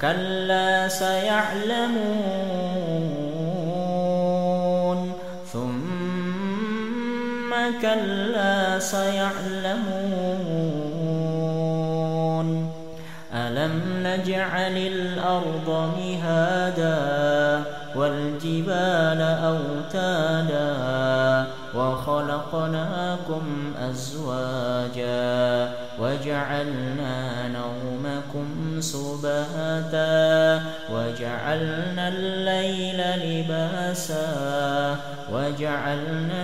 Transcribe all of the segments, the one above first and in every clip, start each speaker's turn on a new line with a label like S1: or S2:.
S1: كلا سيعلمون ثم كلا سيعلمون ألم نجعل الأرض مهادا والجبال أوتادا وخلقناكم أزواجا وجعلنا نومكم سباتا وجعلنا الليل لباسا وجعلنا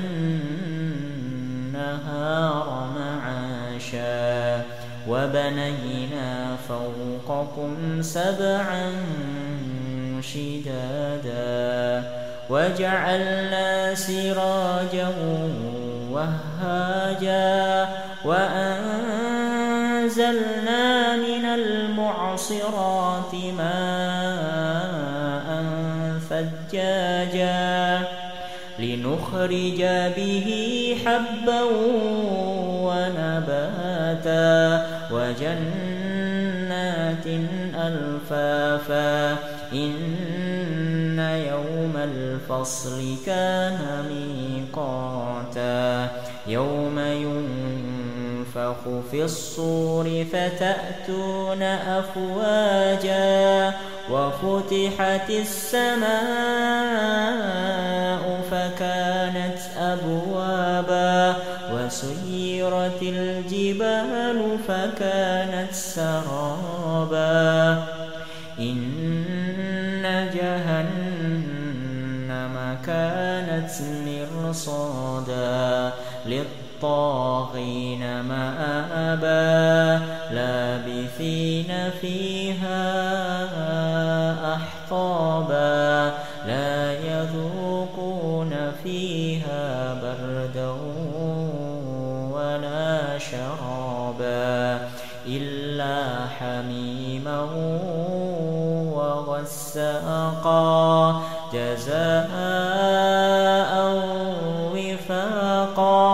S1: النهار معاشا وبنينا فوقكم سبعا شدادا وجعلنا سراجا وهاجا ثجاجا لنخرج به حبا ونباتا وجنات ألفافا إن يوم الفصل كان ميقاتا يوم ينفخ في الصور فتأتون أفواجا وفتحت السماء فكانت أبوابا وسيرت الجبال فكانت سرابا. إن جهنم كانت مرصادا مآبا لابثين فيها أحقابا لا يذوقون فيها بردا ولا شرابا إلا حميما وغساقا جزاء وفاقا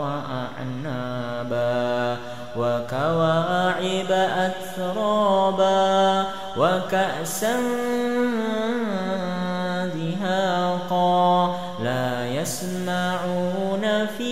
S1: وأعنابا وكواعب أترابا وكأسا دهاقا لا يسمعون فيها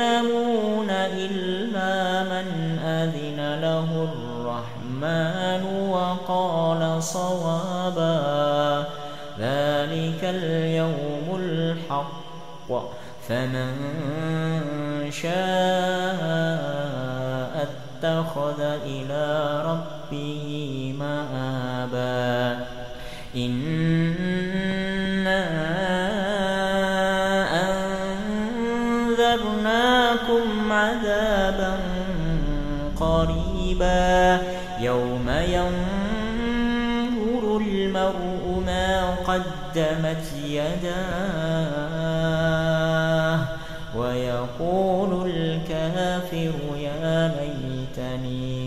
S1: الرحمن وقال صوابا ذلك اليوم الحق فمن شاء اتخذ إلى ربه مآبا. إنا أنذرناكم عذابا يوم ينظر المرء ما قدمت يداه ويقول الكافر يا ليتني